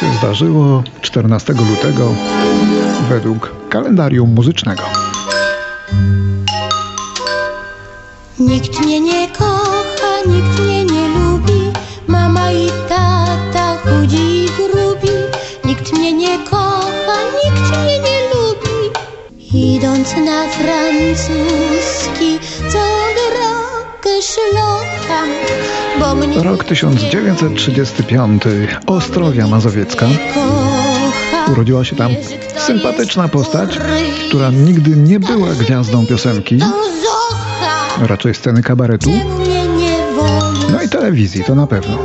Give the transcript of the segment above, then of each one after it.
się zdarzyło 14 lutego według kalendarium muzycznego. Nikt mnie nie kocha, nikt mnie nie lubi, mama i tata chudzi i grubi. Nikt mnie nie kocha, nikt mnie nie lubi. Idąc na francuski, co drogę mnie Rok 1935. Ostrowia Mazowiecka. Urodziła się tam sympatyczna postać, która nigdy nie była gwiazdą piosenki, raczej sceny kabaretu, no i telewizji, to na pewno.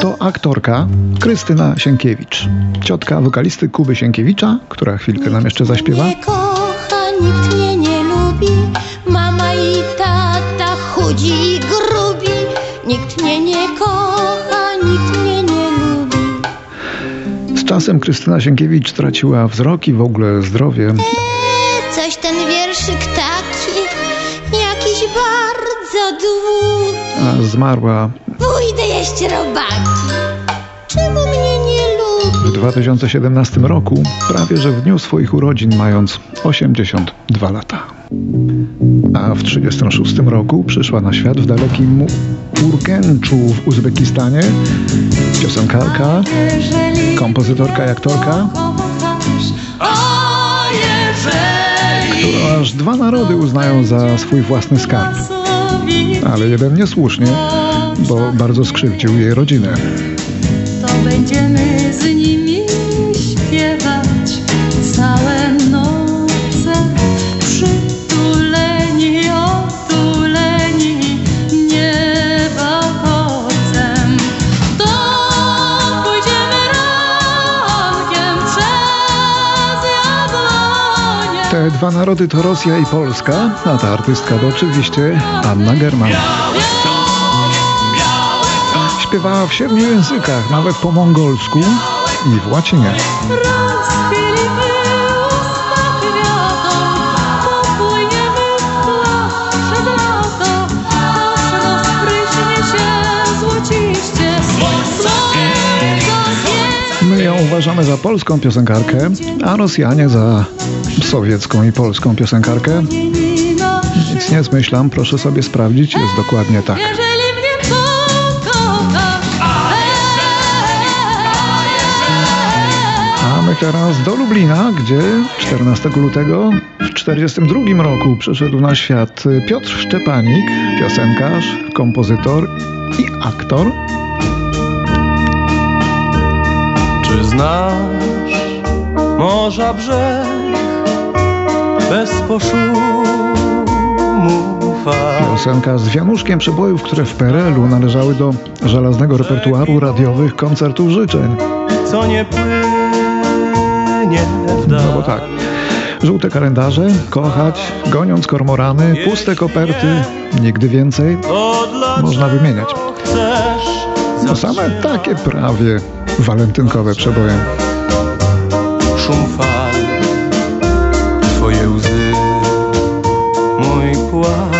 To aktorka Krystyna Sienkiewicz, ciotka wokalisty Kuby Sienkiewicza, która chwilkę nam jeszcze zaśpiewa. Nie kocha, nikt mnie nie lubi. Mama i tata chudzi. Nikt mnie nie kocha, nikt mnie nie lubi. Z czasem Krystyna Sienkiewicz traciła wzrok i w ogóle zdrowie. E, coś ten wierszyk taki, jakiś bardzo długi. a zmarła Pójdę jeść robaki. 2017 roku, prawie że w dniu swoich urodzin, mając 82 lata. A w 1936 roku przyszła na świat w dalekim Urgenczu w Uzbekistanie piosenkarka, kompozytorka i aktorka, którą aż dwa narody uznają za swój własny skarb. Ale jeden niesłusznie, bo bardzo skrzywdził jej rodzinę. to będziemy dwa narody to Rosja i Polska, a ta artystka to oczywiście Anna German. Śpiewała w siedmiu językach, nawet po mongolsku i w łacinie. Ją uważamy za polską piosenkarkę, a Rosjanie za sowiecką i polską piosenkarkę. Nic nie zmyślam, proszę sobie sprawdzić, jest dokładnie tak. A my teraz do Lublina, gdzie 14 lutego w 1942 roku przyszedł na świat Piotr Szczepanik, piosenkarz, kompozytor i aktor. Znasz morza brzeg bez poszumu fal? Piosenka z wianuszkiem przebojów, które w PRL-u należały do żelaznego repertuaru radiowych koncertów życzeń. Co nie płynie w dal? No bo tak. Żółte kalendarze, kochać, goniąc kormorany, puste koperty, nigdy więcej. Można wymieniać. No same takie prawie walentynkowe przeboje. szum fal, twoje łzy, mój płacz.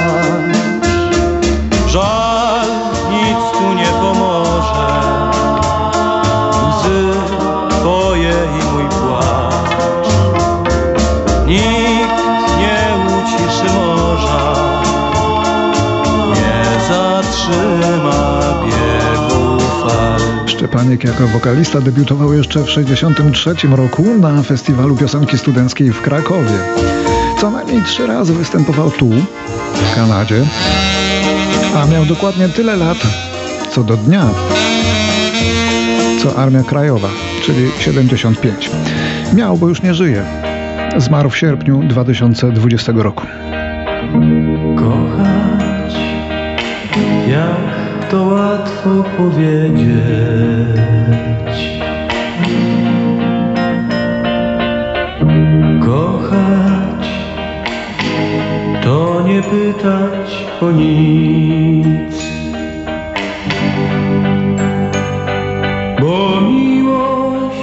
Fal. Szczepanik jako wokalista debiutował jeszcze w 1963 roku na festiwalu piosenki studenckiej w Krakowie. Co najmniej trzy razy występował tu, w Kanadzie, a miał dokładnie tyle lat, co do dnia, co Armia Krajowa, czyli 75. Miał, bo już nie żyje. Zmarł w sierpniu 2020 roku. Kochać, jak to łatwo powiedzieć. Pytać o nic. Bo miłość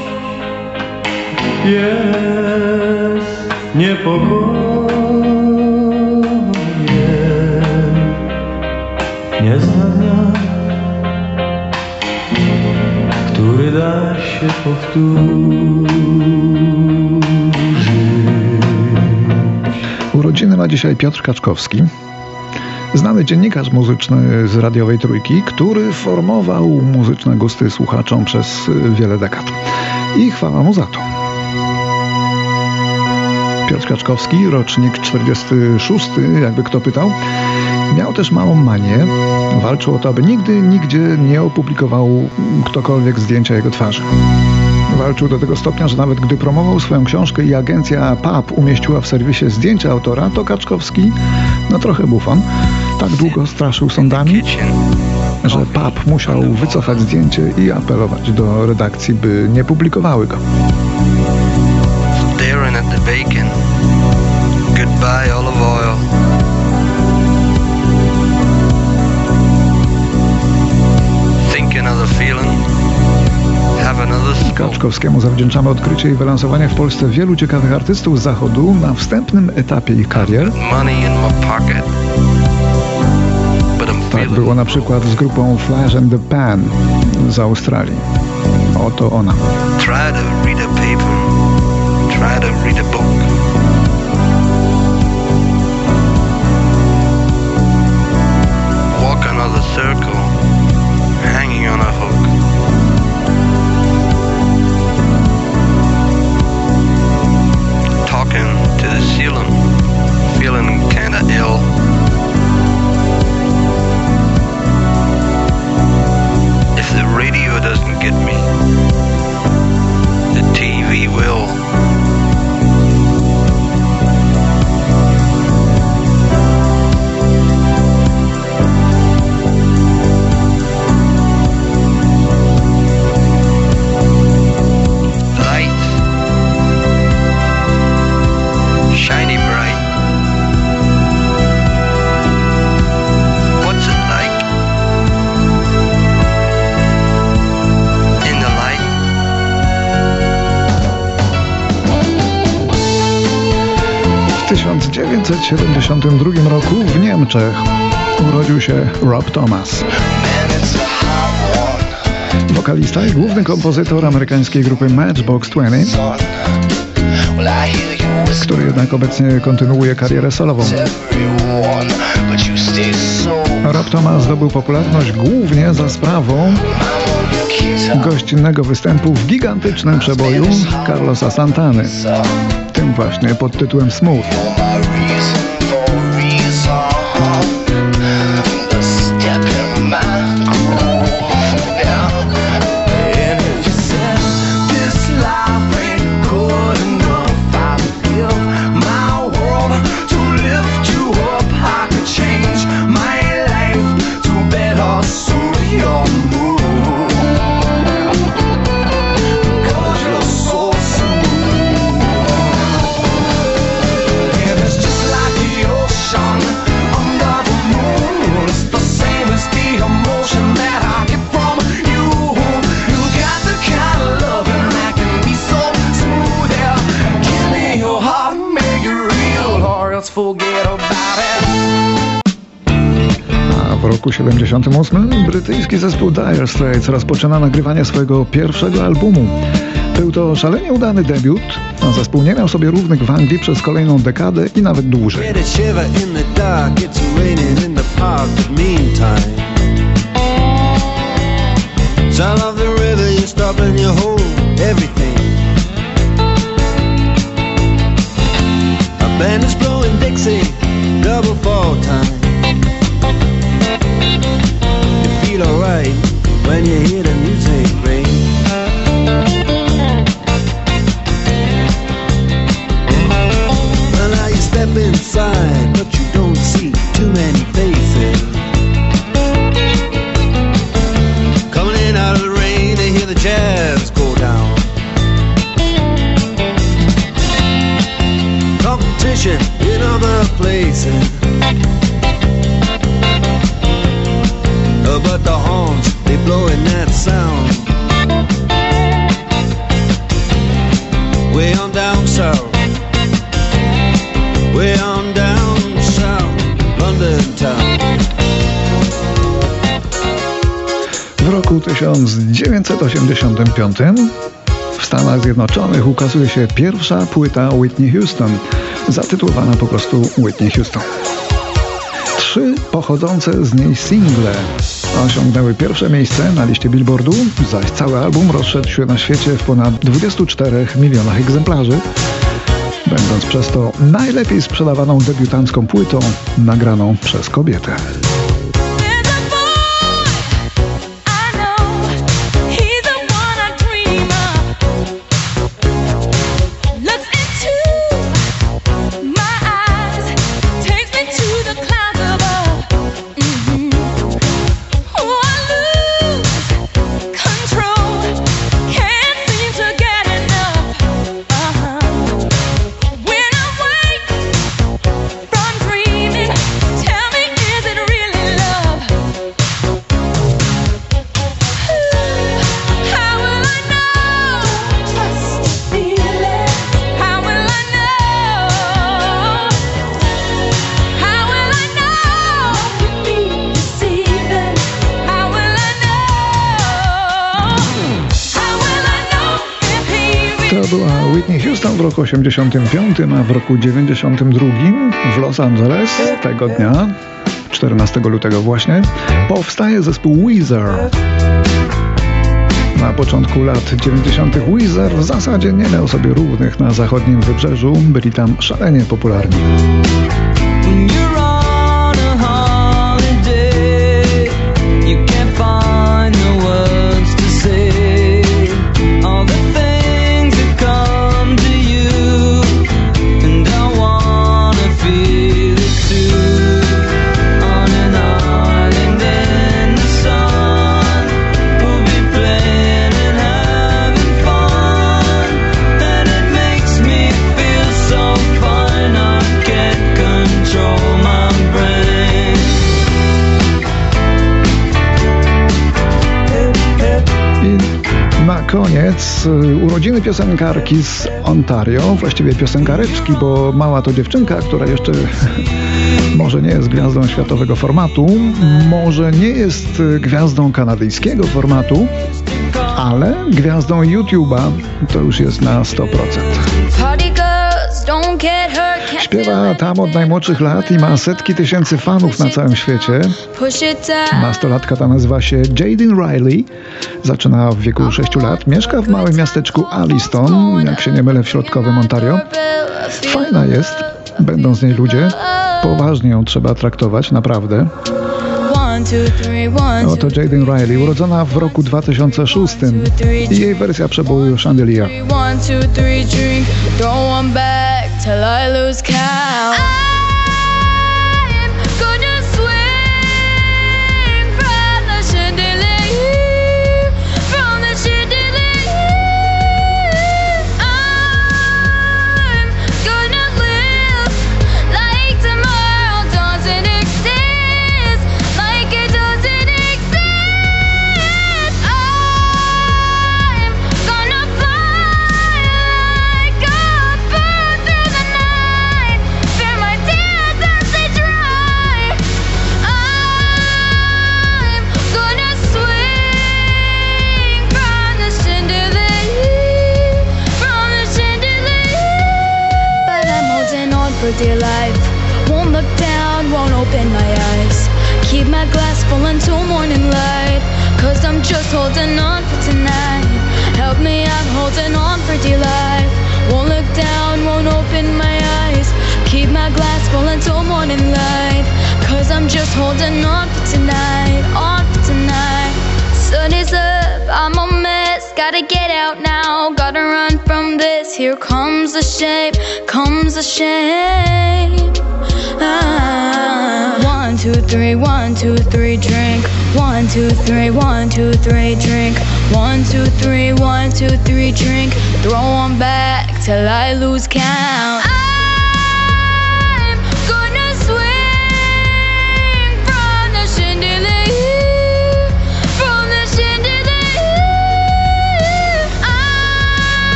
jest niepokojem. Nie zna dnia, który da się się Urodziny ma dzisiaj Piotr Kaczkowski, znany dziennikarz muzyczny z radiowej Trójki, który formował muzyczne gusty słuchaczom przez wiele dekad. I chwała mu za to. Piotr Kaczkowski, rocznik 46, jakby kto pytał, miał też małą manię. Walczył o to, aby nigdy, nigdzie nie opublikował ktokolwiek zdjęcia jego twarzy. Walczył do tego stopnia, że nawet gdy promował swoją książkę i agencja PAP umieściła w serwisie zdjęcia autora, to Kaczkowski, no trochę bufon, tak długo straszył sądami, że PAP musiał wycofać zdjęcie i apelować do redakcji, by nie publikowały go. staring at the bacon. Goodbye, olive oil. Thinking of the feeling. Kaczkowskiemu zawdzięczamy odkrycie i wylansowanie w Polsce wielu ciekawych artystów z zachodu na wstępnym etapie ich karier. Money in my pocket. But I'm Tak było na przykład z grupą Flash and the Pan z Australii. Oto ona. Try to read a paper. Try to read a book. Walk another circle. Hanging on a hook. 1972 roku w Niemczech urodził się Rob Thomas. Wokalista i główny kompozytor amerykańskiej grupy Matchbox 20, który jednak obecnie kontynuuje karierę solową. Rob Thomas zdobył popularność głównie za sprawą gościnnego występu w gigantycznym przeboju Carlosa Santany, tym właśnie pod tytułem Smooth. Roku 78 brytyjski zespół Dire Straits rozpoczyna nagrywanie swojego pierwszego albumu. Był to szalenie udany debiut, a zespół nie miał sobie równych w Anglii przez kolejną dekadę i nawet dłużej. Shiver in the dark, it's raining 1985 W Stanach Zjednoczonych ukazuje się pierwsza płyta Whitney Houston, zatytułowana po prostu Whitney Houston. Trzy pochodzące z niej single osiągnęły pierwsze miejsce na liście Billboardu, zaś cały album rozszedł się na świecie w ponad 24 milionach egzemplarzy, będąc przez to najlepiej sprzedawaną debiutancką płytą nagraną przez kobietę. Whitney Houston w roku 85, a w roku 92 w Los Angeles tego dnia, 14 lutego właśnie, powstaje zespół Weezer. Na początku lat 90. Weezer w zasadzie nie miał sobie równych na zachodnim wybrzeżu, byli tam szalenie popularni. Urodziny piosenkarki z Ontario, właściwie piosenkareczki, bo mała to dziewczynka, która jeszcze może nie jest gwiazdą światowego formatu, może nie jest gwiazdą kanadyjskiego formatu, ale gwiazdą YouTube'a to już jest na 100%. Śpiewa tam od najmłodszych lat i ma setki tysięcy fanów na całym świecie. Nastolatka ta nazywa się Jaden Riley. Zaczyna w wieku 6 lat. Mieszka w małym miasteczku Alliston, jak się nie mylę, w środkowym Ontario. Fajna jest, będą z niej ludzie. Poważnie ją trzeba traktować, naprawdę. Oto Jaden Riley, urodzona w roku 2006 i jej wersja przeboju Chandelier. Till I lose count. I'm open my eyes. Keep my glass full until morning light. Cause I'm just holding on for tonight. On for tonight. Sun is up, I'm a mess. Gotta get out now, gotta run from this. Here comes the shame, comes the shame. Ah. One, two, three, one, two, three, drink. One, two, three, one, two, three, drink. One, two, three, one, two, three, drink. Throw 'em back till I lose count.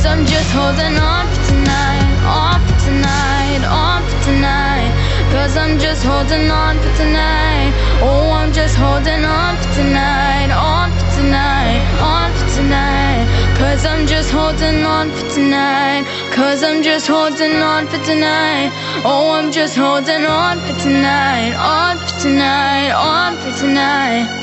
Cause I'm just holding on for tonight. On for tonight, on for tonight. Cause I'm just holding on for tonight. Oh, I'm just holding on for tonight. On for tonight, on for tonight. Cause I'm just holding on for tonight. Cause I'm just holding on for tonight. Oh, I'm just holding on for tonight. On for tonight, on for tonight.